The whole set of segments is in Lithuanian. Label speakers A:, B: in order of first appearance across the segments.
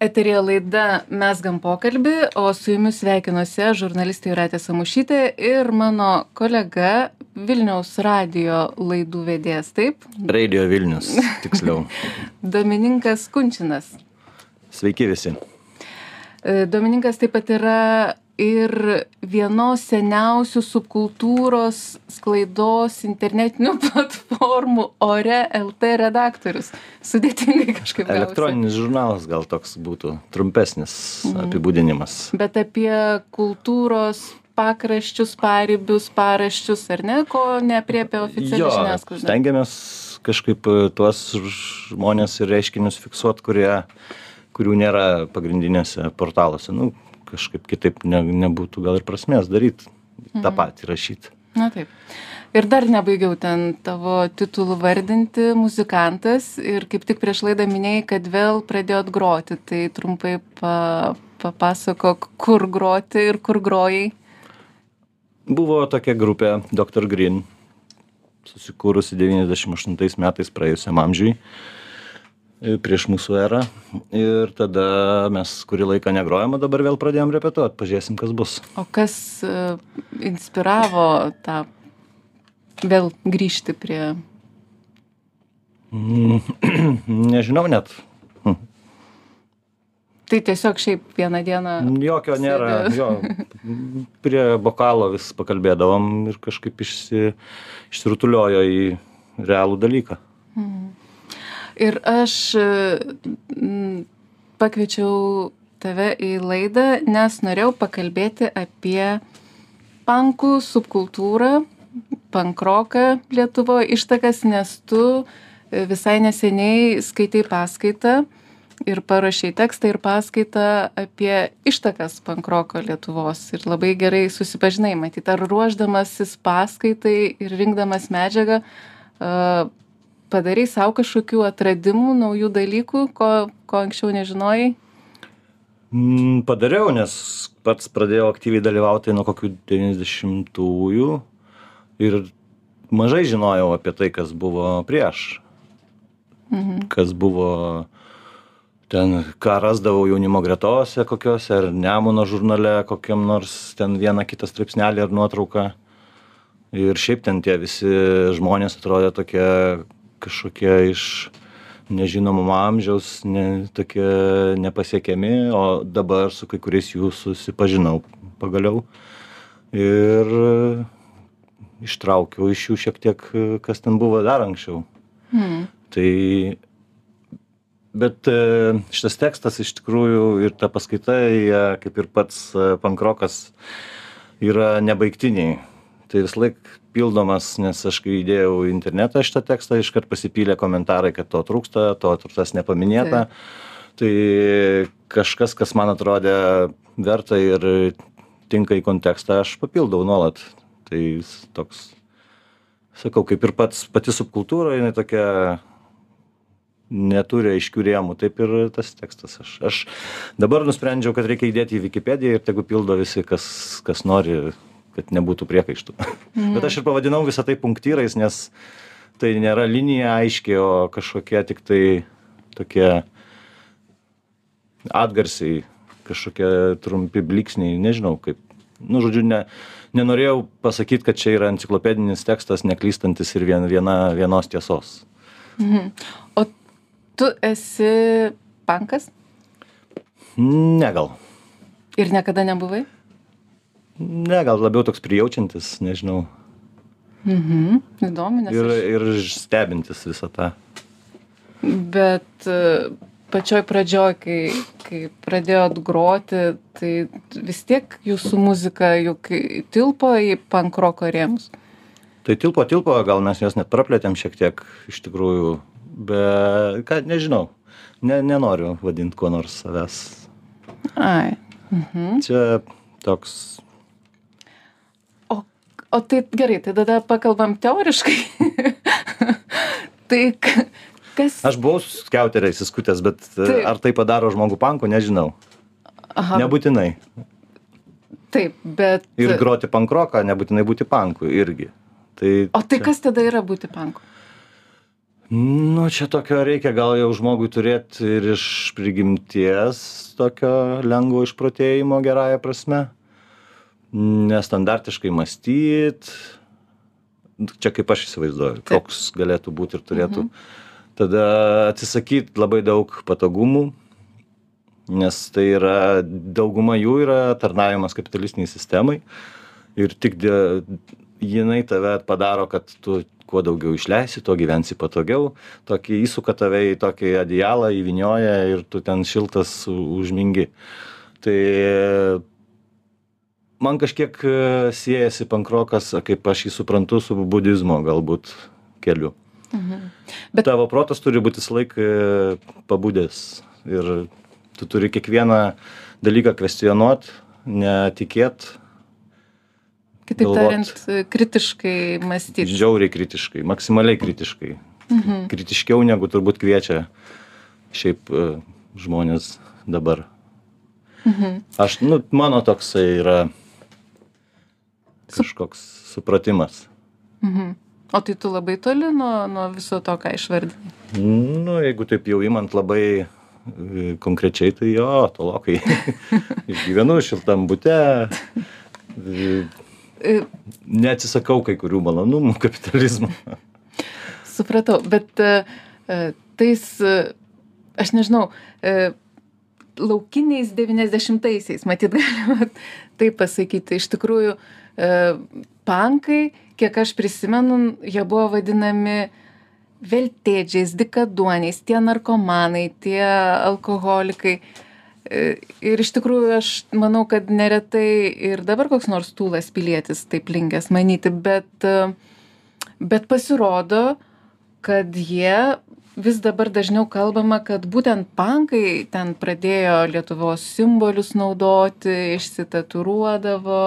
A: Eterija laida Mesgam pokalbį, o su jumis sveikinuosi aš, žurnalistė Juratė Samušytė ir mano kolega Vilniaus radio laidų vedėjas, taip?
B: Radio Vilnius, tiksliau.
A: Domininkas Kunčinas.
B: Sveiki visi.
A: E, Domininkas taip pat yra ir vienos seniausių subkultūros sklaidos internetinių platformų ore LT redaktorius. Sudėtingai kažkaip. gavosi.
B: Elektroninis žurnalas gal toks būtų trumpesnis apibūdinimas.
A: Bet apie kultūros pakraščius, paribius, paraščius, ar ne, ko nepriepia oficiali
B: Jo,
A: žiniasklaida.
B: stengiamės kažkaip e, tuos žmonės ir reiškinius fiksuoti, kurie, kurių nėra pagrindinėse portaluose. Nu, kažkaip kitaip ne, nebūtų gal ir prasmės daryti tą patį rašyti.
A: Na taip. Ir dar nebaigiau ten tavo titulų vardinti, muzikantas. Ir kaip tik prieš laidą minėjai, kad vėl pradėjot groti. Tai trumpai pa, papasakok, kur groti ir kur grojai.
B: Buvo tokia grupė Dr. Green, susikūrusi 98 metais praėjusiam amžiui, e, prieš mūsų erą. Ir tada mes kurį laiką negrojom, o dabar vėl pradėjom repetuoti, pažiūrėsim, kas bus.
A: O kas e, inspiravo tą vėl grįžti prie...
B: Mm, Nežinau net,
A: Tai tiesiog šiaip vieną dieną...
B: jokio nėra.
A: Sėdi.
B: Jo, prie bokalo vis pakalbėdavom ir kažkaip išsi, išsirutuliojo į realų dalyką.
A: Ir aš mm, pakviečiau tave į laidą, nes norėjau pakalbėti apie pankų subkultūrą, pankroką Lietuvoje ištakas, nes tu e, visai neseniai skaitai paskaitą ir parašai tekstą ir paskaitą apie ištakas pankroko Lietuvos. Ir labai gerai susipažinai, matyt, ar ruoždamasis paskaitai ir rinkdamas medžiagą, padarai savo kažkokių atradimų, naujų dalykų, ko, ko anksčiau nežinojai?
B: Mm, Padariau, nes pats pradėjau aktyviai dalyvauti nuo kokių 90-ųjų ir mažai žinojau apie tai, kas buvo prieš.
A: Mhm.
B: Kas buvo ten, ką rasdavau jaunimo gretose kokiuose, ar Nemuno žurnale, kokiam nors ten vieną kitą straipsnelį ar nuotrauką. Ir šiaip ten tie visi žmonės atrodė tokie kažkokie iš nežinomo amžiaus, ne, tokie nepasiekiami, o dabar su kai kuriais jų susipažinau pagaliau. Ir ištraukiau iš jų šiek tiek, kas ten buvo dar anksčiau.
A: Hmm.
B: Tai, bet e, šitas tekstas iš tikrųjų ir ta paskaita, jie, kaip ir pats e, pankrokas, yra nebaigtiniai. Tai vis laik pildomas, nes aš kai įdėjau į internetą šitą tekstą, iškart pasipylė komentarai, kad to trūksta, to tas nepaminėta. Tai kažkas, kas man atrodė verta ir tinka į kontekstą, aš papildau nuolat. Tai jis toks, sakau, kaip ir pats, pati subkultūra, jinai tokia neturi aiškių rėmų, taip ir tas tekstas. Aš, aš dabar nusprendžiau, kad reikia įdėti į Wikipediją ir tegu pildo visi, kas, kas nori, kad nebūtų priekaištų. Mm. Bet aš ir pavadinau visą tai punktyrais, nes tai nėra linija aiškiai, o kažkokie tik tai tokie atgarsiai, kažkokie trumpi bliksniai, nežinau kaip. Nu, žodžiu, ne, nenorėjau pasakyti, kad čia yra enciklopedinis tekstas, neklystantis ir vien, viena, vienos tiesos.
A: Mhm. O tu esi pankas
B: Ne gal.
A: ir niekada nebuvai?
B: Ne, gal labiau toks prijaučiantis, nežinau.
A: Mhm. Įdomu, nes
B: Ir,
A: aš...
B: ir stebintis visą tą.
A: Bet e, pačioj pradžioj, kai, kai pradėjot groti, tai vis tiek jūsų muzika juk tilpo į pankroko rėmus.
B: Tai tilpo, tilpo, gal mes jos net praplėtėm šiek tiek iš tikrųjų, bet, ką, nežinau, ne, nenoriu vadinti kuo nors savęs.
A: Ai. Mhm.
B: Čia toks,
A: O, tai gerai, tai tada pakalbam teoriškai. tai kas...
B: aš buvau skiauteriais įskutęs, bet
A: Taip.
B: Taip. ar tai padaro žmogų panku, nežinau.
A: Aha,
B: Nebūtinai.
A: taip, bet...
B: Ir groti pankroką, nebūtinai būti panku irgi. Tai
A: O tai
B: čia-
A: kas tada yra būti panku?
B: nu čia tokio reikia gal jau žmogui turėt ir iš prigimties tokio lengvo išprotėjimo gerąja prasme nestandartiškai mąstyt. Čia kaip aš įsivaizduoju koks galėtų būt ir turėtų tada atsisakyt labai daug patogumų nes tai yra dauguma jų yra tarnavimas kapitalistinei sistemai ir tik dė jinai tave padaro kad tu kuo daugiau išleisi tuo gyvensi patogiau. Tokį įsuka tave į tokį adijalą įvynioja ir tu ten šiltas užmingi. Tai man kažkiek e, siejasi pankrokas kaip aš jį suprantu su budizmo galbūt keliu
A: Mhm.
B: bet tavo protas turi būt visąlaik e, pabudęs ir tu turi kiekvieną dalyką kvestionuot netikėt
A: Kitaip
B: galvot.
A: tariant, kritiškai mąstyti.
B: žiauriai kritiškai maksimaliai kritiškai
A: Mhm.
B: kritiškiau negu turbūt kviečia šiaip e, žmonės dabar
A: Mhm.
B: aš nu mano toksai yra kažkoks supratimas.
A: Mhm. O tai tu labai toli nuo, nuo viso to, ką išvardinai.
B: nu jeigu taip jau imant labai e, konkrečiai tai jo tolokai. Išgyvenu šiltam bute. E,
A: E,
B: neatsisakau kai kurių malonumų kapitalizmo.
A: Supratau, bet tais, aš nežinau, laukiniais 90-aisiais, matyt, galima taip pasakyti, iš tikrųjų, pankai, kiek aš prisimenu, jie buvo vadinami veltėdžiais, dikaduoniais, tie narkomanai, tie alkoholikai. E, Ir iš tikrųjų aš manau, kad neretai ir dabar koks nors tūlas pilietis taip linkęs manyti, bet, e, bet pasirodo, kad jie vis dabar dažniau kalbama, kad būtent pankai ten pradėjo Lietuvos simbolius naudoti, išsitaturuodavo,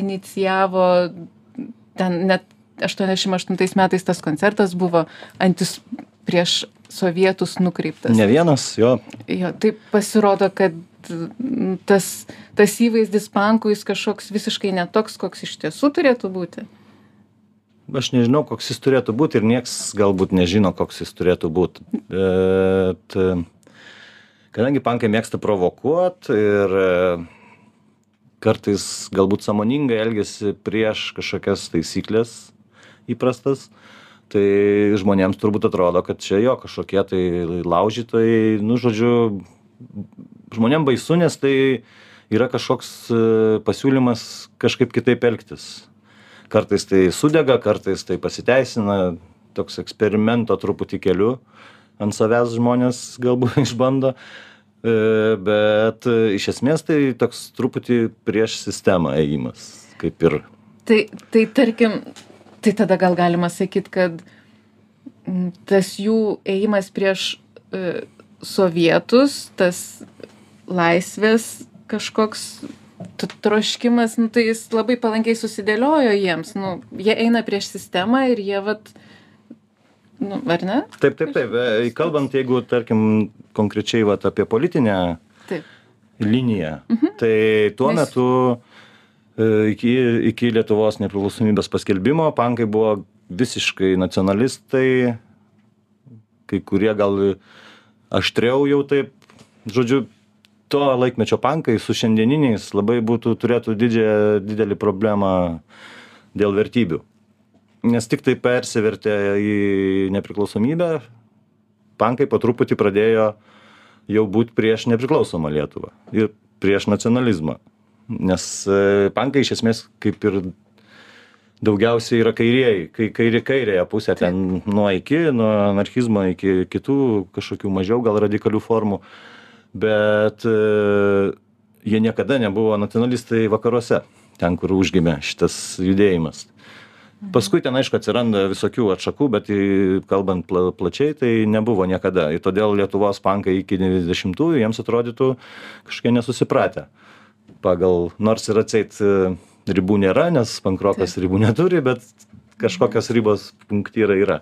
A: inicijavo, ten net 88 metais tas koncertas buvo antis prieš sovietus nukreiptas.
B: ne vienas jo
A: Jo, tai pasirodo, kad tas, tas įvaizdis pankų jis kažkoks visiškai netoks, koks iš tiesų turėtų būti.
B: Aš nežinau koks jis turėtų būt ir nieks galbūt nežino koks jis turėtų būt. Bet kadangi pankai mėgsta provokuot ir kartais galbūt sąmoningai elgiasi prieš kažkokias taisykles įprastas tai žmonėms turbūt atrodo kad čia jo kažkokie tai laužytojai nu žodžiu žmonėm baisu nes tai yra kažkoks e, pasiūlymas kažkaip kitaip elgtis kartais tai sudega kartais tai pasiteisina toks eksperimento truputį keliu ant savęs žmonės galbūt išbando. E, bet e, iš esmės tai toks truputį prieš sistemą ėjimas kaip ir
A: Tai, tai tarkim, tai tada gal galima sakyti, kad tas jų ėjimas prieš e, sovietus, tas laisvės kažkoks t- troškimas, nu, tai jis labai palankiai susidėliojo jiems. Nu, jie eina prieš sistemą ir jie, vat, nu, ar ne?
B: taip taip taip e, kalbant jeigu tarkim konkrečiai vat apie politinę
A: Taip.
B: liniją tai tuo
A: Nes-
B: metu e, iki iki lietuvos nepriklausomybės paskelbimo pankai buvo visiškai nacionalistai kai kurie gal aštriau jau taip žodžiu to laikmečio pankai su šiandieniniais labai būtų turėtų didžiąją didelį problemą dėl vertybių. Nes tiktai persivertė į nepriklausomybę pankai po truputį pradėjo jau būt prieš nepriklausomą lietuvą ir prieš nacionalizmą. Nes e, pankai iš esmės kaip ir daugiausiai yra kairieji kai kairi kairiąją pusę ten nuo iki nuo anarchizmo iki kitų kažkokių mažiau gal radikalių formų bet e, jie niekada nebuvo nacionalistai vakaruose ten kur užgimė šitas judėjimas. Paskui ten aišku atsiranda visokių atšakų bet kalbant pla plačiai tai nebuvo niekada. Ir todėl lietuvos pankai iki devyniasdešimtųjų jiems atrodytų kažkokie nesusipratę. Pagal nors ir atseit e, ribų nėra nes pankrokas ribų neturi bet kažkokios ribos punktyrai yra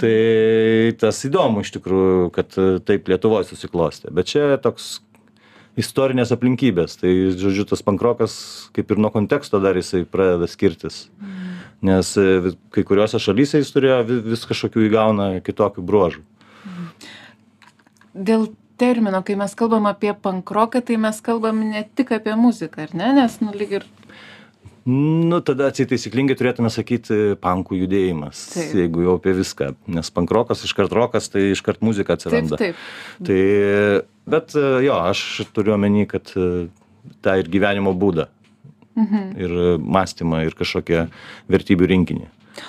B: tai tas įdomu iš tikrųjų kad e, taip lietuvoj susiklostė bet čia toks istorinės aplinkybės tai žodžiu tas pankrokas kaip ir nuo konteksto dar jisai pradeda skirtis nes e, kai kuriuose šalyse jis turėjo vi- vis kažkokių įgauna kitokių bruožų.
A: Dėl termino, kai mes kalbam apie pankroką, tai mes kalbam ne tik apie muziką, ar ne? Nes, nu, lyg ir
B: Nu, tada atsiai taisyklingai turėtume sakyti pankų judėjimas,
A: Taip.
B: jeigu jau apie viską. Nes pankrokas iškart rokas, tai iškart muzika
A: taip,
B: atsiranda.
A: taip.
B: Tai, bet e, jo, aš turiu omeny, kad e, tą ir gyvenimo būdą,
A: Mhm.
B: ir mąstymą, ir kažkokią vertybių rinkinį.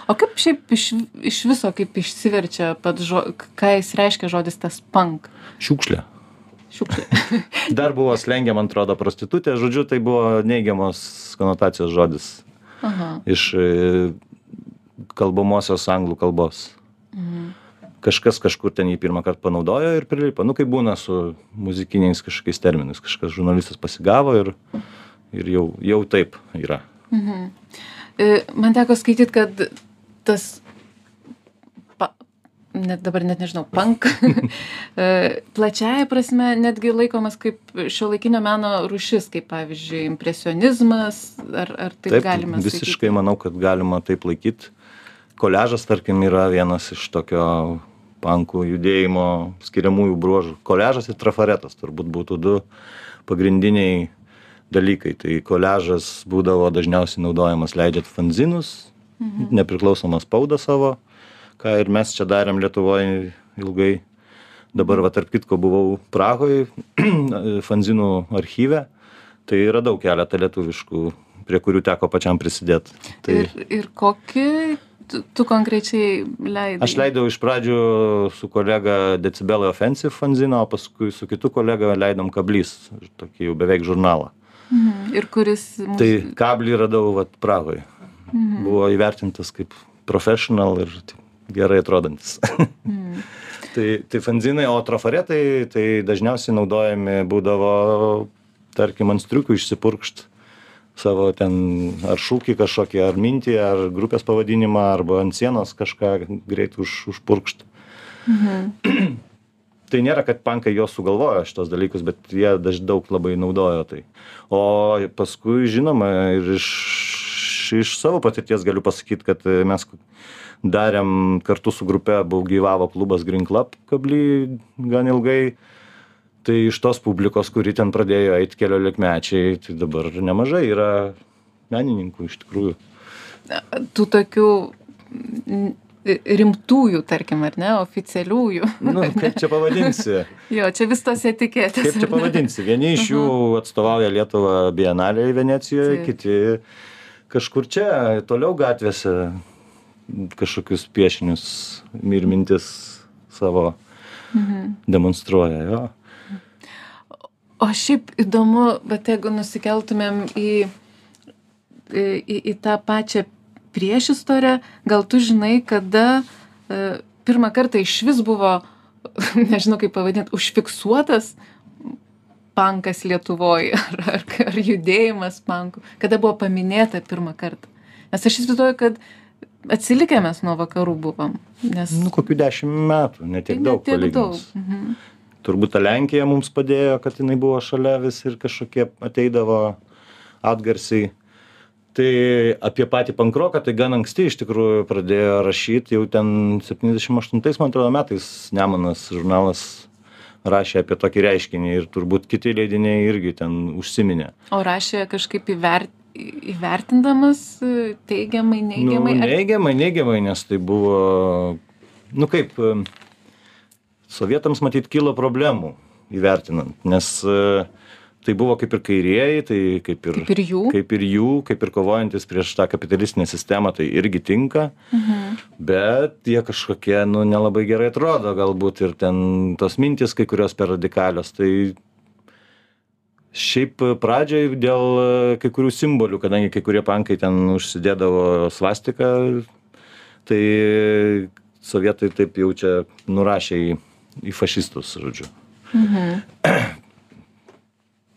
A: O kaip šiaip iš, iš viso, kaip išsiverčia pats žodis, ką jis reiškia žodis tas punk?
B: Šiukšlė.
A: Šiukšlė.
B: Dar buvo slengia, man atrodo, prostitutė, žodžiu, tai buvo neigiamos konotacijos žodis
A: Aha.
B: iš e, kalbamosios anglų kalbos. Kažkas kažkur ten jį pirmą kartą panaudojo ir prilipo. Nu, kaip būna su muzikiniais kažkokiais terminais. Kažkas žurnalistas pasigavo ir, ir jau, jau taip yra.
A: E, Man teko skaityti, kad tas, net dabar net nežinau, punk, e, plačiaja prasme netgi laikomas kaip šio laikinio meno rušis, kaip pavyzdžiui, impresionizmas, ar, ar taip, taip galime
B: visiškai manau, kad galima taip laikyti. Koležas, tarkim, yra vienas iš tokio pankų judėjimo skiriamųjų bruožų. Koležas ir trafaretas turbūt būtų du pagrindiniai dalykai. Tai koležas būdavo dažniausiai naudojamas leidžiant fanzinus, mhm. nepriklausomą spaudą savo, ką ir mes čia darėm Lietuvoje ilgai. Dabar, va, tarp kitko, buvau Prahoje, fanzinų archyve. Tai radau keletą lietuviškų, prie kurių teko pačiam prisidėti. Tai...
A: Ir, ir kokį tu, tu konkrečiai leidai?
B: Aš leidau iš pradžių su kolega Decibelai Offensive fanziną, o paskui su kitu kolega leidom kablys, tokį jau beveik žurnalą.
A: Mhm. Ir kuris... Mūsų...
B: Tai kablį radau vat Prahoje. Mhm. Buvo įvertintas kaip professional ir taip gerai atrodantis. Mhm. tai, tai fanzinai, o trafaretai tai dažniausiai naudojami būdavo, tarkim, ant striukių išsipurkšt savo ten ar šūkį kažkokį, ar mintį, ar grupės pavadinimą, arba ant sienos kažką greit už, užpurkšt. Mhm. tai nėra, kad pankai jos sugalvojo šitos dalykus, bet jie daž daug labai naudojo tai. O paskui, žinoma, ir iš, iš savo patirties galiu pasakyti, kad mes darėm kartu su grupe, buvo gyvavo klubas Green Club kablį gan ilgai. Tai iš tos publikos, kuri ten pradėjo eiti keliolikmečiai, tai dabar nemažai yra menininkų iš tikrųjų.
A: Tų tokių rimtųjų, tarkim, ar ne, oficialiųjų.
B: Nu, kaip čia pavadinsi?
A: jo, čia vis tos etiketės.
B: Kaip čia pavadinsi? Vieni iš jų atstovauja Lietuvą Bienalėje Venecijoje,
A: Taip.
B: kiti kažkur čia, toliau gatvėse kažkokius piešinius ir mintis savo
A: Mhm.
B: demonstruoja. Jo.
A: O šiaip įdomu, bet jeigu nusikeltumėm į, į, į, tą pačią priešistorę, gal tu žinai, kada e, pirmą kartą iš vis buvo, nežinau kaip pavadinti, užfiksuotas pankas Lietuvoje ar, ar, ar judėjimas pankų, kada buvo paminėta pirmą kartą. Nes aš įsivaizduoju, kad atsilikę mes nuo vakarų buvom. Nes
B: Nu, kokių dešimt metų, netiek
A: tai
B: daug.
A: ne tiek daug.
B: palyginus.
A: Mhm.
B: Turbūt ta Lenkija mums padėjo, kad jinai buvo šalia vis ir kažkokie ateidavo atgarsiai. Tai apie patį pankroką, tai gan anksti iš tikrųjų pradėjo rašyti, jau ten 78, man atrodo, metais Nemonas žurnalas rašė apie tokį reiškinį ir turbūt kiti leidiniai irgi ten užsiminė.
A: O rašė kažkaip įvert, įvertindamas e, teigiamai, neigiamai.
B: Nu, neigiamai, neigiamai, nes tai buvo, nu kaip, em, sovietams matyt kilo problemų įvertinant, nes e, tai buvo kaip ir kairieji, tai kaip ir,
A: Kaip ir jų.
B: kaip ir jų, kaip ir kovojantis prieš tą kapitalistinę sistemą, tai irgi tinka,
A: Mhm.
B: bet jie kažkokie, nu, nelabai gerai atrodo, galbūt ir ten tos mintis kai kurios per radikalios, tai šiaip pradžioj dėl e, kai kurių simbolių, kadangi kai kurie pankai ten užsidėdavo svastiką, tai sovietai taip jau čia nurašė į, į fašistus, žodžiu.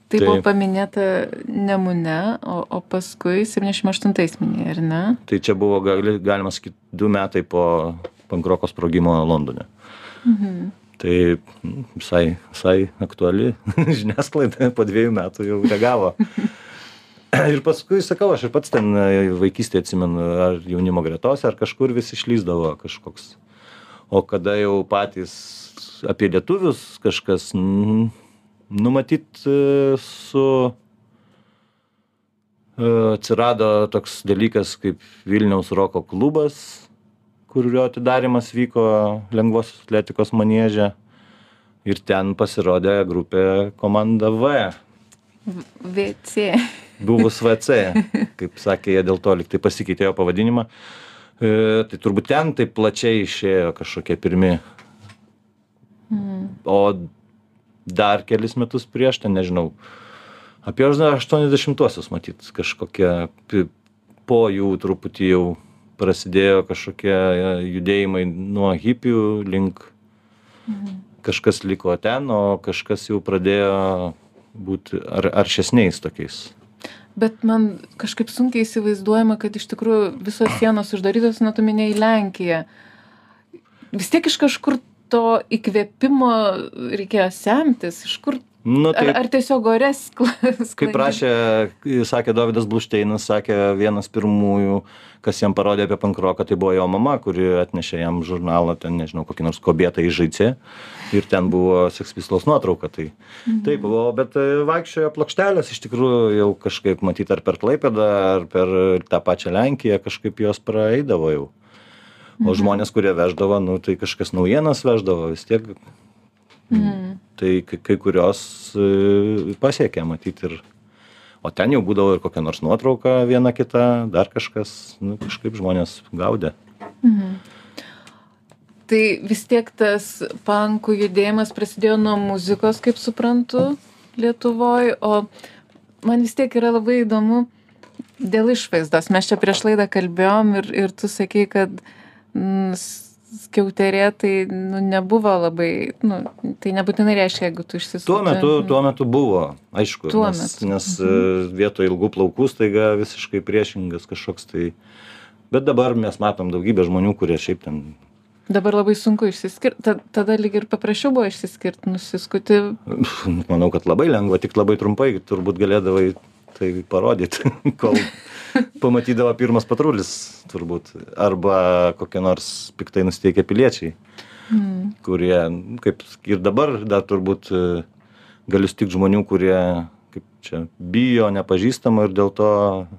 A: Tai
B: Tai-
A: buvo paminėta Nemune, o, o paskui 78 minėjai, ar ne?
B: Tai čia buvo, gali, galima sakyti, du metai po pankroko sprogimo Londone. Tai visai, visai aktuali žiniasklaida po dviejų metų jau reagavo. ir paskui sakau aš ir pats ten e, vaikystėje atsimenu ar jaunimo gretose ar kažkur vis išlįsdavo kažkoks o kada jau patys apie lietuvius kažkas mm, nu matyt e, su e, atsirado toks dalykas kaip vilniaus roko klubas kurio atidarymas vyko lengvosios atletikos manieže ir ten pasirodė grupė komanda v
A: VC.
B: buvus VC, kaip sakė, jie dėl to liktai pasikeitė jo pavadinimą. E, tai turbūt ten taip plačiai išėjo kažkokie pirmi.
A: Mm.
B: O dar kelis metus prieš, ten nežinau, apie 80-osius matyt, kažkokie po jų truputį jau prasidėjo kažkokie e, judėjimai nuo hipių link kažkas liko ten, o kažkas jau pradėjo būti ar, aršesniais tokiais.
A: Bet man kažkaip sunkiai įsivaizduojama, kad iš tikrųjų visos sienos uždarytos, na, tu minėjai Lenkiją. Vis tiek iš kažkur to įkvėpimo reikėjo semtis, iš kur.
B: Nu,
A: Ar,
B: tai
A: ar tiesiog ore sklas.
B: kaip rašė, sakė Davidas Blušteinas, sakė vienas pirmųjų, kas jam parodė apie pankroką, tai buvo jo mama, kuri atnešė jam žurnalą, ten nežinau, kokį nors kobietą į žaicę ir ten buvo sekspistols nuotrauka. Tai mhm. taip buvo, bet e, vaikščiojo plokštelės, iš tikrųjų jau kažkaip matyti ar per Klaipedą, ar per tą pačią Lenkiją, kažkaip jos praeidavo jau. O
A: Mhm.
B: žmonės, kurie veždavo, nu, tai kažkas naujienas veždavo vis tiek.
A: Mhm.
B: Tai kai, kai kurios e, pasiekė matyti ir. O ten jau būdavo ir kokia nors nuotrauka viena kita, dar kažkas, nu, kažkaip žmonės gaudė.
A: Mhm. Tai vis tiek tas pankų judėjimas prasidėjo nuo muzikos, kaip suprantu, Lietuvoje, o man vis tiek yra labai įdomu dėl išvaizdos. Mes čia prieš laidą kalbėjom ir, ir tu sakei, kad mm, skiauterė tai nu, nebuvo labai, nu, tai nebūtinai reiškia, jeigu tu išsisukai.
B: Tuo metu, tuo metu buvo, aišku,
A: Tuo
B: nes, nes mhm. vietoj ilgų plaukų staiga visiškai priešingas kažkoks tai. Bet dabar mes matom daugybę žmonių, kurie šiaip ten
A: Dabar labai sunku išsiskirti, Ta, tada lyg ir paprasčiau buvo išsiskirti, nusiskuti.
B: manau, kad labai lengva, tik labai trumpai turbūt galėdavai tai parodyti, kol pamatydavo pirmas patrulis, turbūt. Arba kokie nors piktai nusteikę piliečiai,
A: Mm.
B: kurie, kaip ir dabar, dar turbūt e, galiu sutikti žmonių, kurie kaip čia bijo nepažįstamo ir dėl to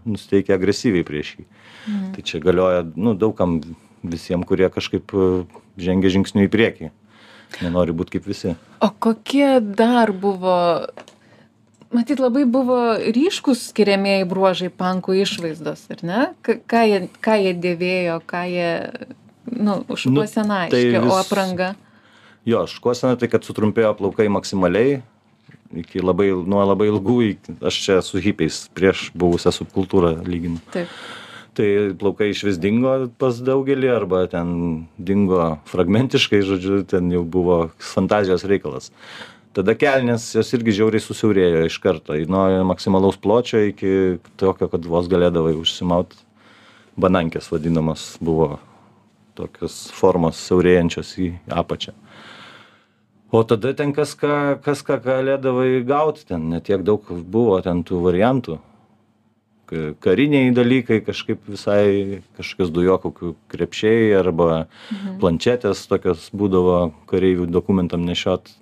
B: nusteikia agresyviai prieš jį.
A: Mm.
B: Tai čia galioja, nu, daugam visiems, kurie kažkaip e, žengia žingsnių į priekį. Nenori būti kaip visi.
A: O kokie dar buvo, matyt, labai buvo ryškus skiriamieji bruožai pankų išvaizdos, ar ne? Ką jie, ką jie dėvėjo, ką jie, nu, užuosena
B: tai
A: aiškiai, o apranga.
B: Jo, šuosena tai, kad sutrumpėjo plaukai maksimaliai, iki labai, nuo labai ilgų, iki, aš čia su hipiais prieš buvusią subkultūrą lyginu.
A: Taip.
B: Tai plaukai iš vis dingo pas daugelį, arba ten dingo fragmentiškai, žodžiu, ten jau buvo fantazijos reikalas. Tada kelnes jos irgi žiauriai susiaurėjo iš karto, nuo maksimalaus pločio iki tokio, kad vos galėdavai užsimauti. Banankės vadinamos buvo tokios formos siaurėjančios į apačią. O tada ten kas ką, kas ką galėdavai gauti, ten netiek daug buvo ten tų variantų. Ka- Kariniai dalykai kažkaip visai kažkokios dujokokių krepšiai arba
A: Mhm.
B: planšetės tokios būdavo kareivių dokumentam nešiot.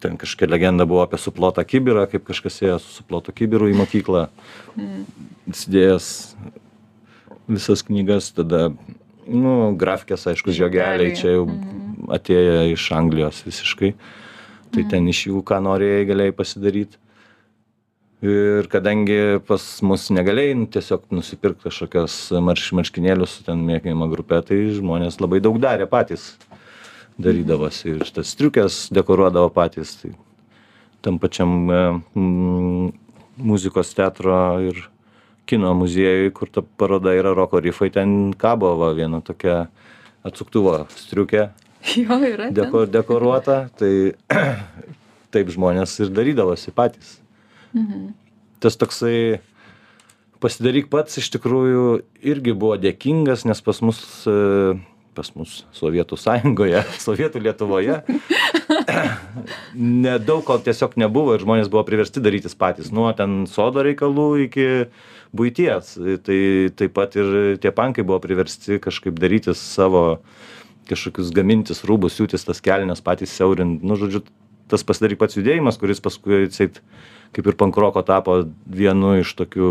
B: Ten kažkokia legenda buvo apie suplotą kibirą, kaip kažkas ėjo su suplotu kibiru į mokyklą,
A: Mm.
B: įsidėjęs visas knygas, tada, nu, grafikės, aišku, žiogeliai čia jau
A: Mhm.
B: atėjo iš Anglijos visiškai. Tai ten iš jų, ką norėjai, galėjai pasidaryti. Ir kadangi pas mus negalėjai nu, tiesiog nusipirkti kažkokios marš, marškinėlius su ten mėgėjimo grupė, tai žmonės labai daug darė patys. Darydavosi ir tas striukės dekoruodavo patys. Tai tam pačiam e, mm, muzikos teatro ir kino muziejui, kur ta paroda yra roko rifai, ten kabo va, viena tokia atsuktuvo striukė
A: Jo, yra.
B: deko, dekoruota, tai taip žmonės ir darydavosi patys.
A: Mhm.
B: Tas toksai pasidaryk pats iš tikrųjų irgi buvo dėkingas, nes pas mus, e, pas mus Sovietų sąjungoje, Sovietų Lietuvoje, nedaug ko tiesiog nebuvo ir žmonės buvo priversti darytis patys nuo ten sodo reikalų iki buities. Tai taip pat ir tie pankai buvo priversti kažkaip darytis savo kažkokius gamintis rūbus siūtis tas kelnes patys siaurint. Nu žodžiu tas pasidaryk pats judėjimas kuris paskui kaip ir pankroko tapo vienu iš tokių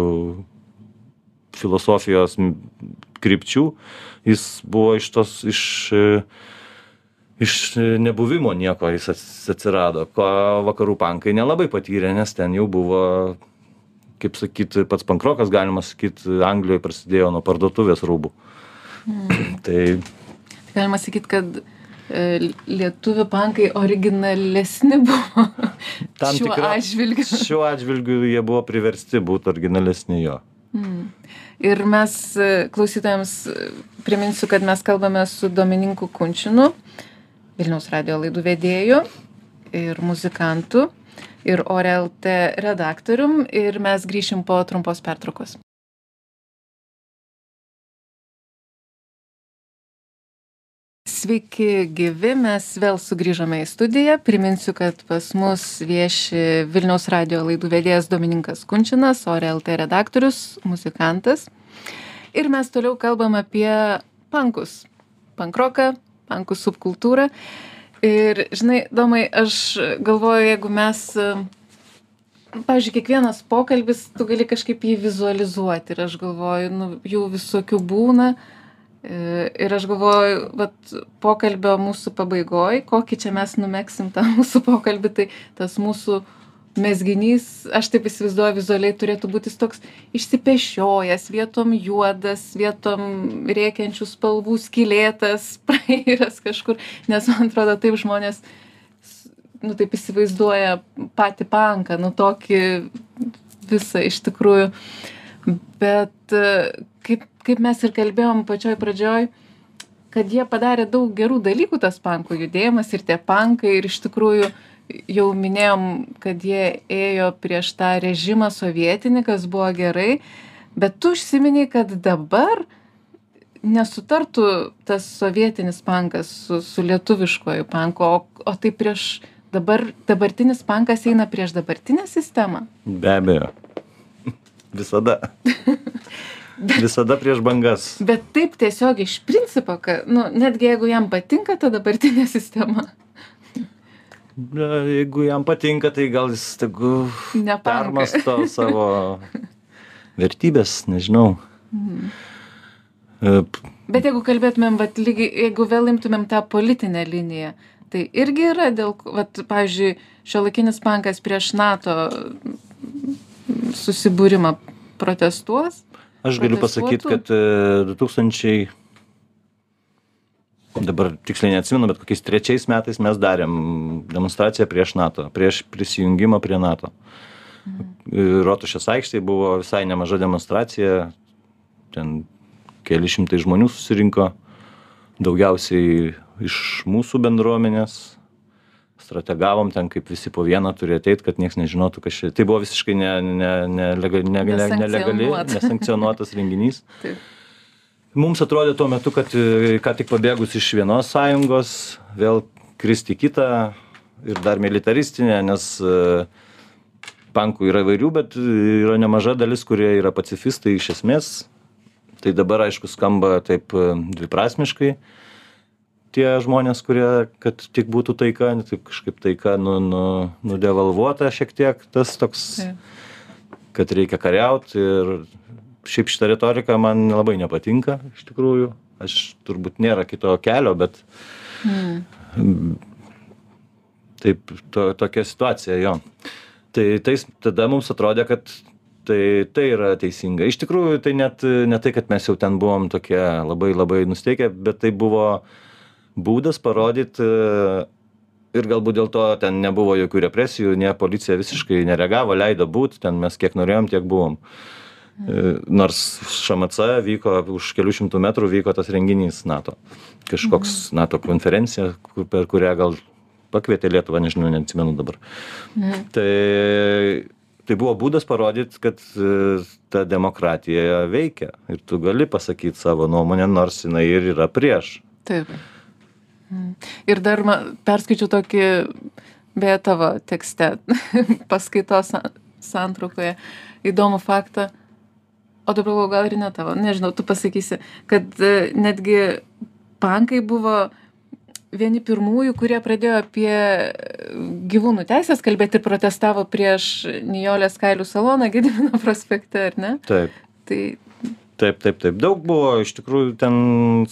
B: filosofijos krypčių jis buvo iš tos iš iš nebuvimo nieko jis atsirado ko vakarų pankai nelabai patyrė nes ten jau buvo kaip sakyt pats pankrokas galima sakyt anglijoj prasidėjo nuo parduotuvės rūbų
A: Mm.
B: tai
A: Galima sakyti, kad e, lietuvių pankai originalesni buvo
B: tam
A: šiuo
B: tikra
A: atžvilgiu.
B: šiuo atžvilgiu jie buvo priversti būt originalesni jo
A: Ir mes e, klausytojams e, priminsiu, kad mes kalbame su Domininku Kunčinu, Vilniaus radio laidų vedėju ir muzikantu, ir ORLT redaktorium, ir mes grįšim po trumpos pertraukos. Sveiki, gyvi, mes vėl sugrįžome į studiją. Priminsiu, kad pas mus vieši Vilniaus radio laidų vedėjas Domininkas Kunčinas, ORLT redaktorius, muzikantas. Ir mes toliau kalbam apie pankus. Pankroką, pankų subkultūrą. Ir, žinai, Domai, aš galvoju, jeigu mes, pavyzdžiui, kiekvienas pokalbis, tu gali kažkaip jį vizualizuoti. Ir aš galvoju, nu, jų visokių būna. E, Ir aš galvoju, vat, pokalbio mūsų pabaigoj, kokį čia mes numeksim tą mūsų pokalbį, tai tas mūsų mesginys, aš taip įsivaizduoju, vizualiai turėtų būti toks išsipešiojęs, vietom juodas, vietom rėkiančių spalvų skilėtas, praeiras kažkur, nes man atrodo, taip žmonės, nu taip įsivaizduoja patį panką, nu tokį visą iš tikrųjų. Bet e, kaip, kaip mes ir kalbėjom pačioj pradžioj, kad jie padarė daug gerų dalykų, tas pankų judėjimas ir tie pankai, ir iš tikrųjų jau minėjom, kad jie ėjo prieš tą režimą sovietinį, kas buvo gerai, bet tu užsiminiai, kad dabar nesutartų tas sovietinis pankas su, su lietuviškoju panku, o, o tai prieš dabar, dabartinis pankas eina prieš dabartinę sistemą.
B: be abejo visada visada prieš bangas.
A: Bet taip tiesiog iš principo, kad, nu, netgi jeigu jam patinka ta dabartinė sistema,
B: jeigu jam patinka, tai gal jis tegu permasto savo vertybės, nežinau. P-
A: bet jeigu kalbėtumėm, vat, lygiai, jeigu vėl imtumėm tą politinę liniją, tai irgi yra dėl, vat, pavyzdžiui, šiuolaikinis pankas prieš NATO susibūrimą protestuos.
B: Aš galiu pasakyti, kad e, 2000, dabar tiksliai neatsimenu, bet kokiais trečiais metais mes darėm demonstraciją prieš NATO, prieš prisijungimą prie NATO. E, Rotušės aikštėje buvo visai nemaža demonstracija, ten keli šimtai žmonių susirinko, daugiausiai iš mūsų bendruomenės. Strategavom ten, kaip visi po vieną turi ateit, kad niekas nežinotų, kas čia. Tai buvo visiškai ne, ne, ne, lega- ne, ne, nelegali,
A: Nesankcionuota.
B: nesankcionuotas renginys.
A: Taip.
B: Mums atrodė tuo metu, kad e, ką tik pabėgus iš vienos sąjungos, vėl kristi į kitą ir dar militaristinę, nes e, pankų yra įvairių, bet e, yra nemaža dalis, kurie yra pacifistai iš esmės. Tai dabar, aišku, skamba taip dviprasmiškai tie žmonės, kurie, kad tik būtų taika, taip kažkaip taika nu, nu, nudevalvuota šiek tiek, tas toks kad reikia kariaut ir šiaip šita retorika man labai nepatinka iš tikrųjų. Aš turbūt nėra kito kelio bet
A: Mm.
B: taip to, tokia situacija jo. Tai tais tada mums atrodė kad tai tai yra teisinga. Iš tikrųjų tai net ne tai kad mes jau ten buvom tokie labai labai nusiteikę bet tai buvo būdas parodyt ir galbūt dėl to ten nebuvo jokių represijų ne policija visiškai nereagavo leido būt ten mes kiek norėjom tiek buvom. E, nors šmc vyko už kelių šimtų metrų vyko tas renginys nato. Kažkoks nato konferencija kur per kurią gal pakvietė lietuvą nežinau neatsimenu dabar.
A: Mhm.
B: tai tai buvo būdas parodyt kad e, ta demokratija veikia. Ir tu gali pasakyt savo nuomonę nors jinai ir yra prieš.
A: Taip. Ir dar man, perskaičiu tokį, beje, tavo tekste, paskaitos santraukoje, įdomų faktą. O dabar galvoju, gal ir ne tavo, nežinau, tu pasakysi, kad e, netgi pankai buvo vieni pirmųjų, kurie pradėjo apie gyvūnų teisės kalbėti ir protestavo prieš Nijolės kailių saloną Gedimino prospekte, ar ne?
B: Taip.
A: Tai
B: Taip, taip, taip. Daug buvo iš tikrųjų ten,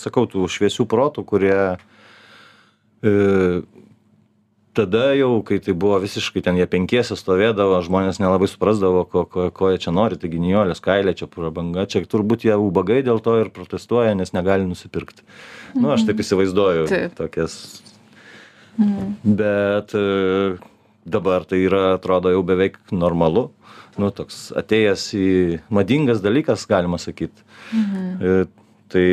B: sakau, tų šviesių protų, kurie e, tada jau, kai tai buvo visiškai ten jie penkiesi stovėdavo, žmonės nelabai suprasdavo, ko, ko, ko jie čia nori, taigi nijolės kailė, čia prabanga, čia turbūt jie ubagai dėl to ir protestuoja, nes negali nusipirkti. Na, nu, aš taip įsivaizduoju
A: Taip.
B: tokias. Bet e, dabar tai yra, atrodo, jau beveik normalu. Nu, toks atėjęs į madingas dalykas, galima sakyti. Mhm. Tai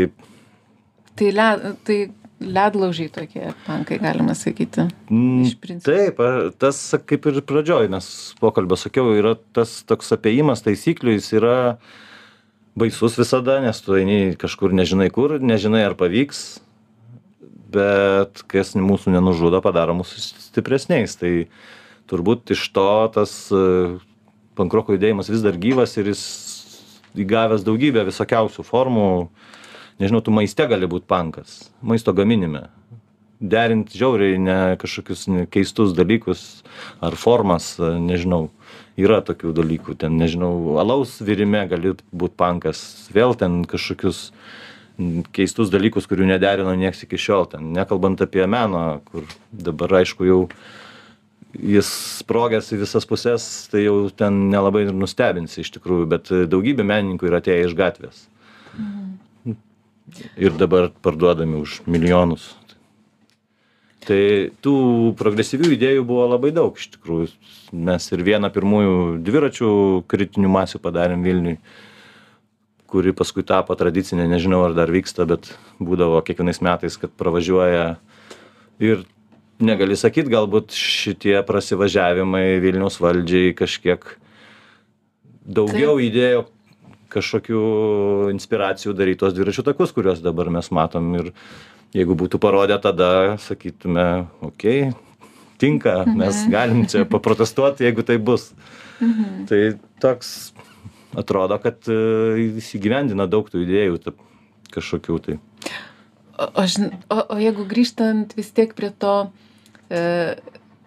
A: tai, le, tai ledlaužiai tokie pankai, galima sakyti.
B: Mm. Taip, tas kaip ir pradžioj, nes pokalbio sakiau, yra tas toks apėjimas taisyklių, jis yra baisus visada, nes tu eini kažkur nežinai kur, nežinai ar pavyks, bet kas mūsų nenužudo, padaro mūsų stipresniais. Tai turbūt iš to tas e, pankroko judėjimas vis dar gyvas ir jis įgavęs daugybę visokiausių formų. Nežinau, tu maiste gali būti pankas, maisto gaminime. Derint žiauriai ne kažkokius keistus dalykus ar formas, nežinau. Yra tokių dalykų, ten nežinau, alaus virime gali būti pankas, vėl ten kažkokius keistus dalykus, kurių nederino nieks iki šiol, ten nekalbant apie meną, kur dabar aišku jau jis sprogęs į visas puses, tai jau ten nelabai ir nustebinsi iš tikrųjų, bet daugybė menininkų yra atėję iš gatvės. Ir dabar parduodami už milijonus. Tai tų progresyvių idėjų buvo labai daug iš tikrųjų. Mes ir vieną pirmųjų dviračių kritinių masių padarėm Vilniui, kuri paskui tapo tradicinė, nežinau ar dar vyksta, bet būdavo kiekvienais metais, kad pravažiuoja ir negali sakyt, galbūt šitie prasivažiavimai Vilniaus valdžiai kažkiek daugiau įdėjo kažkokių inspiracijų daryti tos dviračių takus, kuriuos dabar mes matom. Ir jeigu būtų parodę tada, sakytume, okei, okay, tinka, mes galim čia paprotestuoti, jeigu tai bus. Tai toks atrodo, kad e, įsigyvendina daug tų idėjų kažkokių tai.
A: O, o, o, jeigu grįžtant vis tiek prie to, e,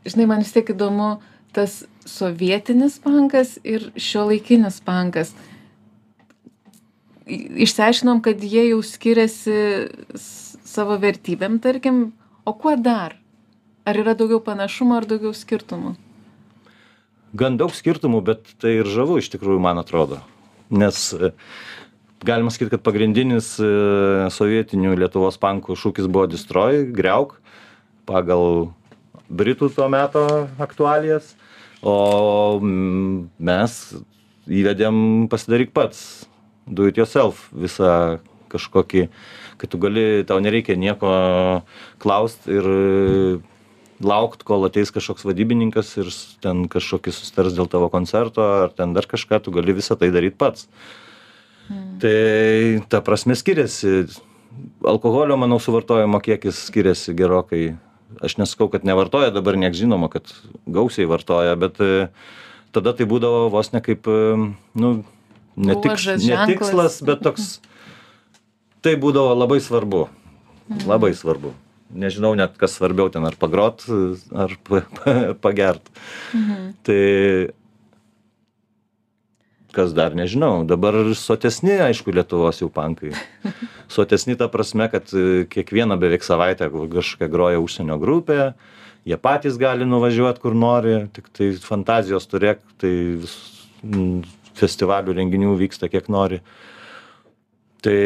A: žinai, man vis tiek įdomu tas sovietinis pankas ir šio laikinis pankas. I- Išsiaiškinom, kad jie jau skiriasi savo vertybėm, tarkim, o kuo dar? Ar yra daugiau panašumo ar daugiau skirtumų?
B: gan daug skirtumų, bet tai ir žavu iš tikrųjų, man atrodo. Nes e, galima sakyti, kad pagrindinis e, sovietinių Lietuvos pankų šūkis buvo Destroy, greuk, pagal Britų tuo meto aktualijas, o mes įvedėm pasidaryk pats, do it yourself, visą kažkokį, kad tu gali, tau nereikia nieko klaust ir laukt, kol ateis kažkoks vadybininkas ir ten kažkokį susitars dėl tavo koncerto ar ten dar kažką, tu gali visą tai daryti pats. Tai ta prasme skiriasi. Alkoholio, manau, suvartojimo kiekis skiriasi gerokai. Aš nesakau, kad nevartoja, dabar nieks žinoma, kad gausiai vartoja, bet e, tada tai būdavo vos ne kaip, e, nu, ne,
A: Bruožas,
B: ne tikslas, bet toks, tai būdavo labai svarbu. Labai svarbu. Nežinau net, kas svarbiau ten, ar pagrot, ar pa, pa, pagert. Tai kas dar nežinau. Dabar sotesni, aišku, Lietuvos jau pankai. Sotesni ta prasme, kad e, kiekvieną beveik savaitę kažkokia groja užsienio grupė, jie patys gali nuvažiuoti kur nori, tik tai fantazijos turėk, tai festivalių renginių vyksta kiek nori. Tai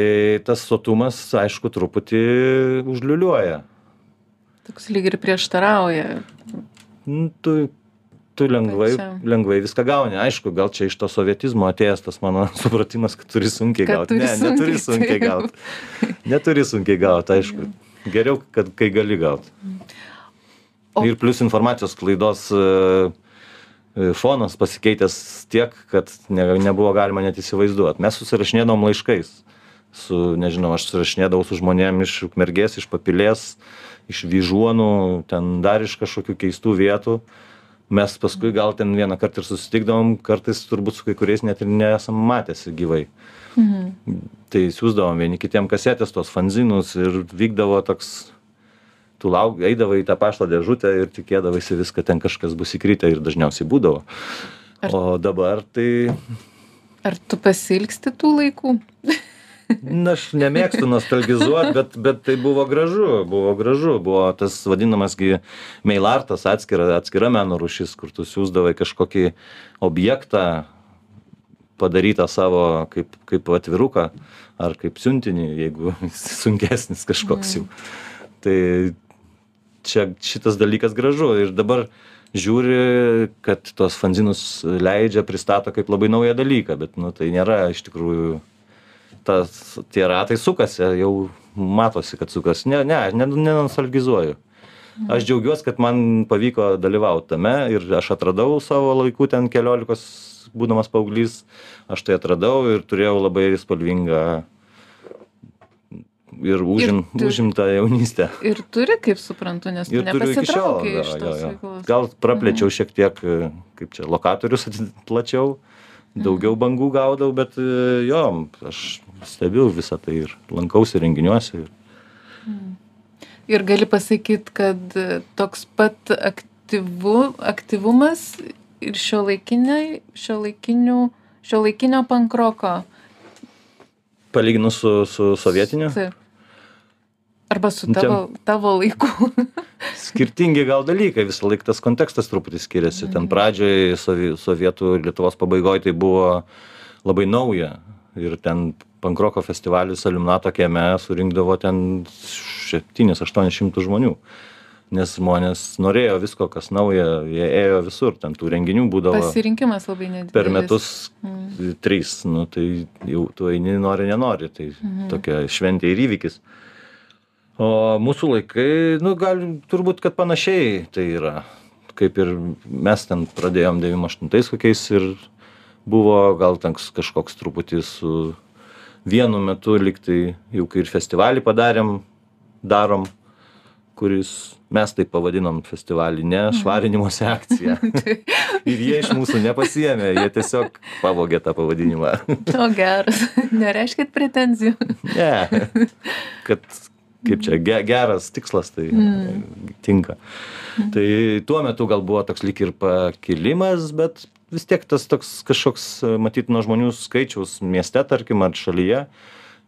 B: tas sotumas, aišku, truputį užliuliuoja.
A: Toks lyg ir prieštarauja.
B: Nu, tu, tu lengvai, lengvai viską gauni. Aišku, gal čia iš to sovietizmo atėjęs tas mano supratimas, kad turi sunkiai
A: Kad
B: gauti.
A: turi
B: Ne, neturi
A: sunkiai,
B: sunkiai
A: taip.
B: gauti. Neturi sunkiai gauti, aišku. Geriau, kad kai gali gauti.
A: O-
B: Ir plus informacijos klaidos e, e, fonas pasikeitęs tiek, kad ne, nebuvo galima net įsivaizduoti. Mes susirašinėdom laiškais. su nežinau aš susirašinėdavau su žmonėm iš ukmergės iš papilės iš vyžuonų ten dar iš kažkokių keistų vietų mes paskui gal ten vienąkart ir susitikdavom kartais turbūt su kai kuriais net ir nesam matęsi gyvai tai siųsdavom vieni kitiem kasetes tuos fanzinus ir vykdavo toks tu lauk eidavai į tą pašto dėžutę ir tikėdavaisi vis kad ten kažkas bus įkritę ir dažniausiai būdavo.
A: Ar-
B: o dabar tai
A: Ar tu pasilgsti tų laikų?
B: na aš nemėgstu nostalgizuot bet bet tai buvo gražu buvo gražu. Buvo tas vadinamas gi meilartas atskira atskira meno rūšis kur tu siųsdavai kažkokį objektą padarytą savo kaip kaip atviruką ar kaip siuntinį jeigu sunkesnis kažkoks jau. Tai čia šitas dalykas gražu. Ir dabar žiūri kad tuos fanzinus leidžia pristato kaip labai naują dalyką bet nu tai nėra iš tikrųjų tas tie ratai sukasi jau matosi kad sukasi. Ne ne ne nenostalgizuoju. Aš džiaugiuos kad man pavyko dalyvaut tame ir aš atradau savo laiku ten keliolikos būdamas paauglys. Aš tai atradau ir turėjau labai spalvingą ir užim
A: tu-
B: užimtą jaunystę
A: Ir turi, kaip suprantu, nes tu
B: ir šiol
A: nepasitraukai iš tos veiklos.
B: gal praplėčiau šiek tiek e, kaip čia lokatorius plačiau daugiau bangų gaudau bet e, jo aš stebiu visą tai ir lankausi renginiuose ir
A: Ir gali pasakyti, kad e, toks pat aktyvu, aktyvumas ir šio, laikinių, šio laikinio pankroko.
B: palyginus su su sovietiniu
A: Taip. Arba su
B: Nu, ten-
A: tavo, tavo laiku.
B: skirtingi gal dalykai visąlaik tas kontekstas truputį skiriasi. Ten pradžioj sovie sovietų ir lietuvos pabaigoj tai buvo labai nauja. Ir ten pankroko festivalis aliumnato kieme surinkdavo ten septynis aštuonis šimtus žmonių. Nes žmonės norėjo visko kas nauja jie ėjo visur ten tų renginių būdavo
A: Pasirinkimas labai nedidelis.
B: per metus trys nu tai jau tu eini nori nenori tai tokia šventė ir įvykis o mūsų laikai nu gal turbūt kad panašiai tai yra kaip ir mes ten pradėjom devym aštuntais kokiais ir buvo gal ten kažkoks truputį su vienu metu lyg tai jau kai ir festivalį padarėm darom kuris mes taip pavadinom festivalį ne švarinimosi akcija ir jie iš mūsų nepasiėmė jie tiesiog pavogė tą pavadinimą
A: O geras. Nereiškit pretenzijų.
B: ne kad kaip čia ge geras tikslas tai tinka. Tai tuo metu gal buvo toks lyg ir pakilimas bet vis tiek tas toks kažkoks matyt nuo žmonių skaičiaus mieste tarkim ar šalyje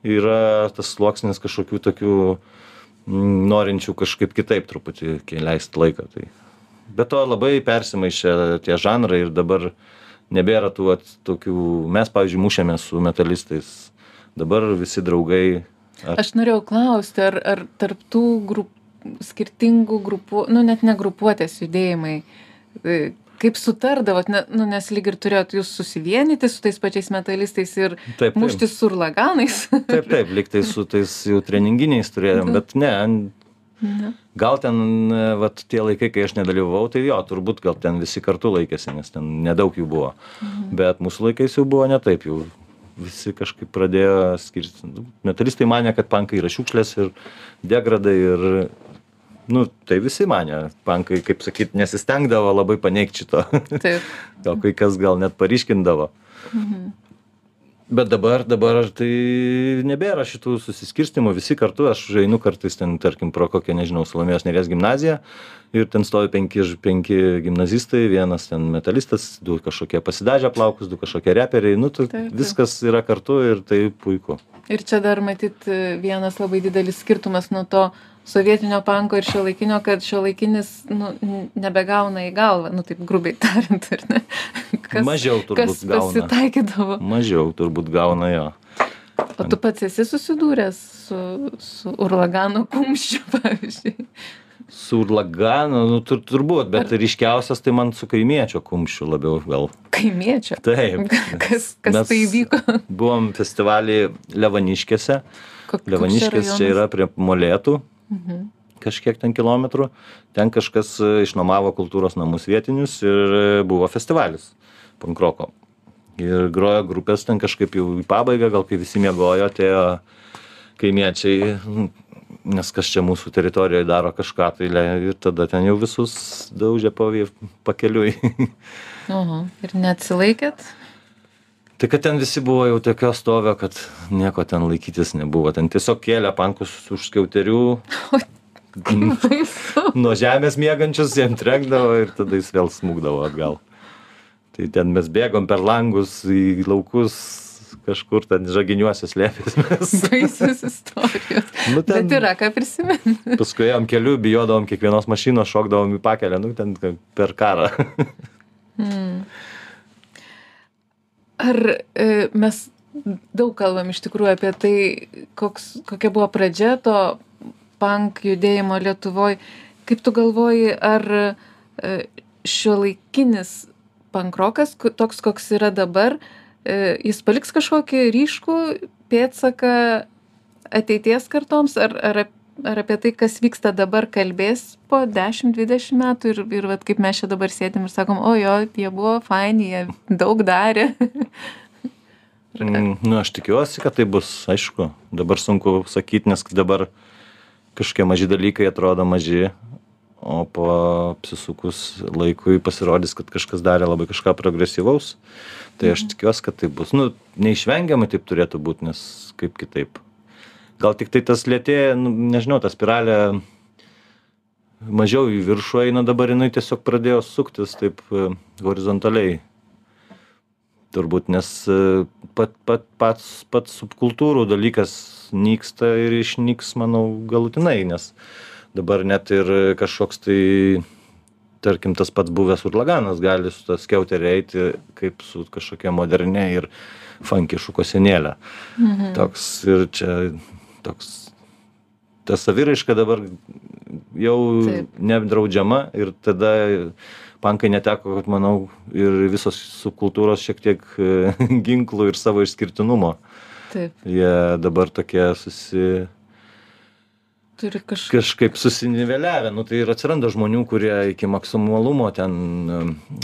B: yra tas sluoksnis kažkokių tokių mm, norinčių kažkaip kitaip truputį kai leist laiką tai. Be to labai persimaišė tie žanrai ir dabar nebėra tų vat tokių mes pavyzdžiui mušėmės su metalistais. Dabar visi draugai ar
A: Aš norėjau klausti, ar, ar tarptų grup, skirtingų grupų, nu net ne grupuotės judėjimai, e, kaip sutardavot, ne, nu, nes lyg ir turėjot jūs susivienyti su tais pačiais metalistais ir
B: Taip, taip.
A: muštis su urlaganais.
B: Taip, taip, lyg tai su tais jau treninginiais turėjom, bet ne,
A: Ne.
B: gal ten, e, vat, tie laikai, kai aš nedalyvavau, tai jo, turbūt gal ten visi kartu laikėsi, nes ten nedaug jų buvo. Bet mūsų laikais jau buvo ne taip, jau visi kažkaip pradėjo skirti. Metalistai mane, kad pankai yra šiukšlės ir degradai ir, nu, tai visi mane, pankai, kaip sakyt, nesistengdavo labai paneigti šito.
A: Taip.
B: gal kai kas gal net paryškindavo. Bet dabar, dabar tai nebėra šitų susiskirstimų, visi kartu, aš einu kartais ten, tarkim, pro kokią, nežinau, Salomėjos Nerės gimnaziją ir ten stovi penki, penki gimnazistai, vienas ten metalistas, du kažkokie pasidažę plaukus, du kažkokie reperiai, nu,
A: taip.
B: viskas yra kartu ir tai puiku.
A: Ir čia dar matyt vienas labai didelis skirtumas nuo to sovietinio panko ir šio laikinio, kad šio laikinis nu, nebegauna į galvą, nu taip grubiai tariant, ar ne?
B: Mažiau turbūt
A: kas
B: gauna.
A: pasitaikydavo.
B: Mažiau turbūt gauna jo.
A: O tu pats esi susidūręs su, su urlagano kumščiu, pavyzdžiui.
B: Su urlaganu, nu, tur, turbūt, bet ryškiausias tai man su kaimiečio kumščiu labiau gal.
A: Kaimiečio.
B: Taip.
A: Kas, kas tai įvyko?
B: Buvom festivalį Levaniškėse. Levaniškės čia yra prie Molėtų,
A: Mhm.
B: kažkiek ten kilometrų. Ten kažkas e, išnuomavo kultūros namus vietinius ir e, buvo festivalis pankroko. ir grojo grupės ten kažkaip jau į pabaigą gal kai visi miegojo atėjo kaimiečiai nes kas čia mūsų teritorijoj daro kažką tai le ir tada ten jau visus daužė po vie pakeliui
A: Oho. Ir neatsilaikėt?
B: Tai kad ten visi buvo jau tokio stovio kad nieko ten laikytis nebuvo ten tiesiog kėlė pankus už skiauterių nuo žemės miegančius jiem trenkdavo ir tada jis vėl smūgdavo atgal. Tai ten mes bėgom per langus į laukus, kažkur ten žaginiuose slėpėmės.
A: Baisios istorijos.
B: Nu, ten-
A: Bet yra ką prisiminti.
B: Paskui ėjom keliu, bijodavom kiekvienos mašinos, šokdavom į pakelę, nu ten per karą.
A: Ar e, mes daug kalbam iš tikrųjų apie tai, koks, kokia buvo pradžia to punk judėjimo Lietuvoje. Kaip tu galvoji, ar šio laikinis pankrokas, toks koks yra dabar, e, jis paliks kažkokį ryškų pėtsaką ateities kartoms, ar, ar, ar apie tai, kas vyksta dabar, kalbės po 10-20 metų ir, ir vat, kaip mes čia dabar sėdim ir sakom, o jo, jie buvo faini, jie daug darė.
B: Mm, nu, aš tikiuosi, kad tai bus, aišku. Dabar sunku sakyti, nes dabar kažkokie maži dalykai atrodo maži, o po apsisukus laikui pasirodys, kad kažkas darė labai kažką progresyvaus. Tai aš tikiuosi, kad tai bus. Nu, neišvengiamai taip turėtų būti, nes kaip kitaip. Gal tik tai tas lėtėja, nu, nežinau, ta spiralė mažiau į viršų eina dabar, jinai tiesiog pradėjo suktis taip e, horizontaliai. Turbūt nes e, pat pat pats pats subkultūrų dalykas nyksta ir išnyks manau galutinai nes dabar net ir kažkoks tai tarkim tas pats buvęs urlaganas gali su ta skiautere eiti kaip su kažkokia modernia ir fanki šukuosenėle. Toks ir čia toks ta saviraiška dabar jau
A: Taip.
B: nedraudžiama ir tada pankai neteko, kad manau, ir visos subkultūros šiek tiek e, ginklų ir savo išskirtinumo.
A: Taip,
B: Jie dabar tokie susi,
A: turi kažką.
B: kažkaip susiniveliavę. Nu, tai ir atsiranda žmonių, kurie iki maksimalumo ten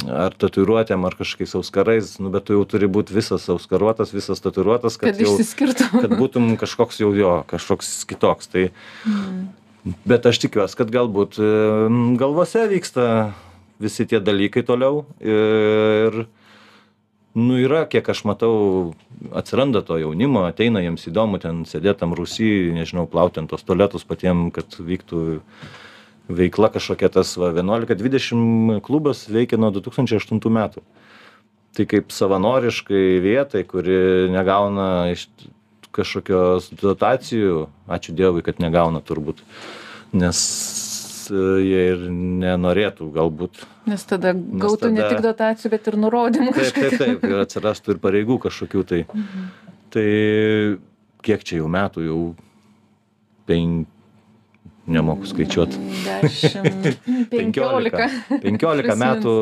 B: ar tatuiruotėm, ar kažkokiais auskarais, nu, bet tu jau turi būti visas auskaruotas, visas tatuiruotas, kad,
A: Kad
B: jau,
A: išsiskirtum.
B: kad būtum kažkoks jau jo, kažkoks kitoks. Tai, Bet aš tikiuosi, kad galbūt galvose vyksta visi tie dalykai toliau ir nu yra, kiek aš matau, atsiranda to jaunimo, ateina jiems įdomu ten sėdėti tam Rusijai, nežinau, plauti ant tos tualetus patiem, kad vyktų veikla kažkokia tas va, 11-20 klubas veikia nuo 2008 metų. Tai kaip savanoriškai vietai, kuri negauna iš kažkokios dotacijų, ačiū Dievui, kad negauna turbūt, nes jie ir nenorėtų galbūt
A: Nes tada gautų ne
B: tada-
A: tik dotacijų, bet ir nurodymų
B: Taip, taip, taip, ir atsirastų ir pareigų kažkokių tai. Tai kiek čia jau metų, jau penk... nemoku skaičiuoti.
A: 10, 15.
B: 15 metų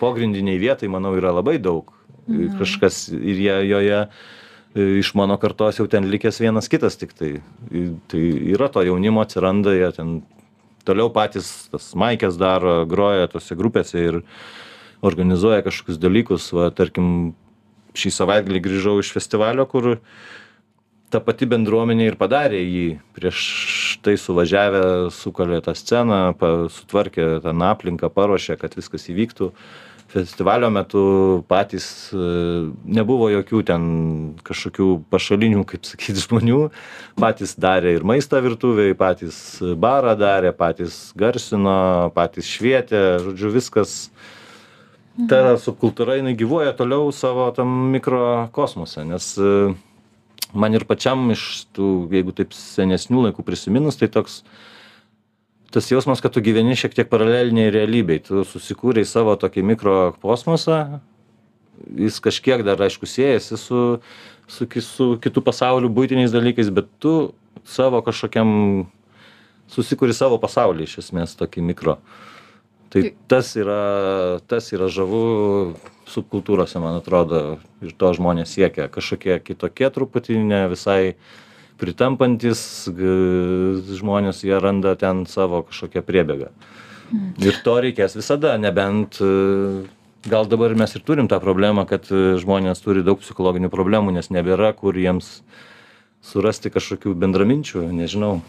B: pogrindiniai vietai, manau, yra labai daug. Kažkas ir jie joje e, iš mano kartos jau ten likęs vienas kitas tik tai. Tai yra to jaunimo, atsiranda, jie ten toliau patys tas maikės daro, groja tose grupėse ir organizuoja kažkokius dalykus. Va, tarkim, šį savaitgalį grįžau iš festivalio, kur ta pati bendruomenė ir padarė jį. Prieš tai suvažiavę sukalė tą sceną, pa, sutvarkė tą aplinką, paruošė, kad viskas įvyktų. Festivalio metu patys e, nebuvo jokių ten kažkokių pašalinių, kaip sakyti, žmonių. Patys darė ir maistą virtuviai, patys barą darė, patys garsino, patys švietė, žodžiu, viskas. Ta subkultūra jinai gyvuoja toliau savo tam mikrokosmose, nes e, man ir pačiam iš tų, jeigu taip senesnių laikų prisiminus, tai toks tas jausmas, kad tu gyveni šiek tiek paraleliniai realybei, tu susikūrei savo tokį mikrokosmosą, jis kažkiek dar, aišku, siejasi su, su, ki- su kitų pasaulių būtiniais dalykais, bet tu savo kažkokiam susikūri savo pasaulį iš esmės tokį mikro. Tai
A: Tai-
B: tas yra, tas yra žavu subkultūrose, man atrodo, ir to žmonės siekia. Kažkokie kitokie truputį, ne visai pritampantis g- žmonės, jie randa ten savo kažkokią priebėgą. Ir to reikės visada, nebent, e, gal dabar mes ir turim tą problemą, kad e, žmonės turi daug psichologinių problemų, nes nebėra kur jiems surasti kažkokių bendraminčių, nežinau.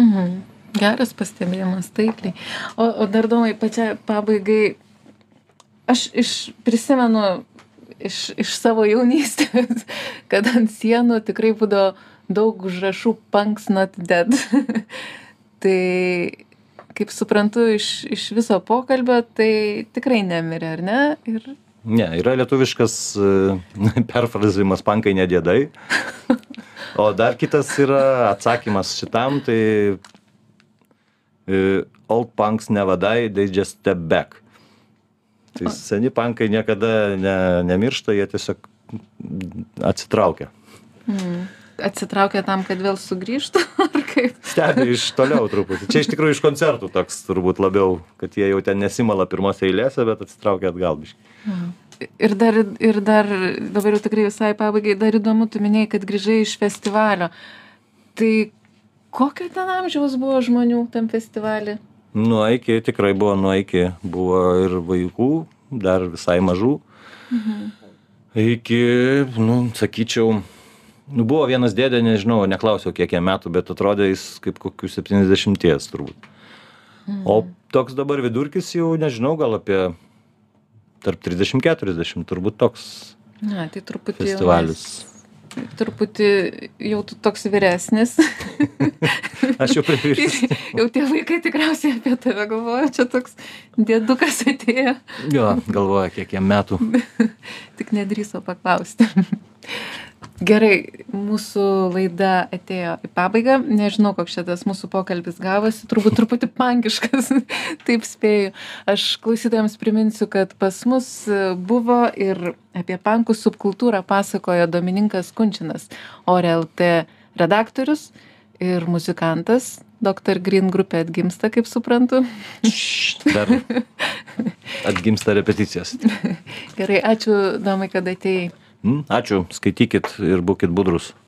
A: Mhm. Geras pastebėjimas, taikliai. O, o dar domai, pačia pabaigai, aš iš, prisimenu iš, iš savo jaunystės, kad ant sienų tikrai būdavo daug užrašų punks not dead. tai kaip suprantu iš, iš viso pokalbio, tai tikrai nemirė, ar ne? Ir...
B: Ne, yra lietuviškas uh, perfrazimas pankai nedėdai. O dar kitas yra atsakymas šitam, tai uh, old punks never die, they just step back. Tai seni pankai niekada ne, nemiršta, jie tiesiog atsitraukia.
A: Mm atsitraukia tam, kad vėl sugrįžtų, ar kaip?
B: Stebi iš toliau truputį. Čia iš tikrųjų iš koncertų toks turbūt labiau, kad jie jau ten nesimala pirmose eilėse, bet atsitraukia atgal biškai.
A: Mhm. Ir dar, ir dar, dabar jau tikrai visai pabaigai, dar įdomu, tu minėjai, kad grįžai iš festivalio. Tai kokio ten amžiaus buvo žmonių tam festivalį?
B: Nuo iki, tikrai buvo nuo iki, buvo ir vaikų, dar visai mažų. Mhm. Iki, nu, sakyčiau, nu buvo vienas dėdė nežinau neklausiau kiek jam metų bet atrodė jis kaip kokių septyniasdešimties turbūt o toks dabar vidurkis jau nežinau gal apie tarp trisdešim keturiasdešim turbūt toks
A: na tai truputį
B: festivalis
A: truputį jau tu toks vyresnis.
B: Aš jau prie vyresnis.
A: jau tie vaikai tikriausiai apie tave galvoja, čia toks dėdukas atėjo.
B: Jo, galvoja, kiek jam metų.
A: Tik nedrįso paklausti gerai mūsų laida atėjo į pabaigą nežinau koks čia tas mūsų pokalbis gavosi turbūt truputį pankiškas taip spėju aš klausytojams priminsiu kad pas mus buvo ir apie pankų subkultūrą pasakojo domininkas kunčinas ore lt redaktorius ir muzikantas Dr. Green grupė atgimsta, kaip suprantu.
B: Dar atgimsta repeticijos.
A: Gerai, ačiū Domai, kad atėjai.
B: Mm, ačiū, skaitykit ir būkit budrus.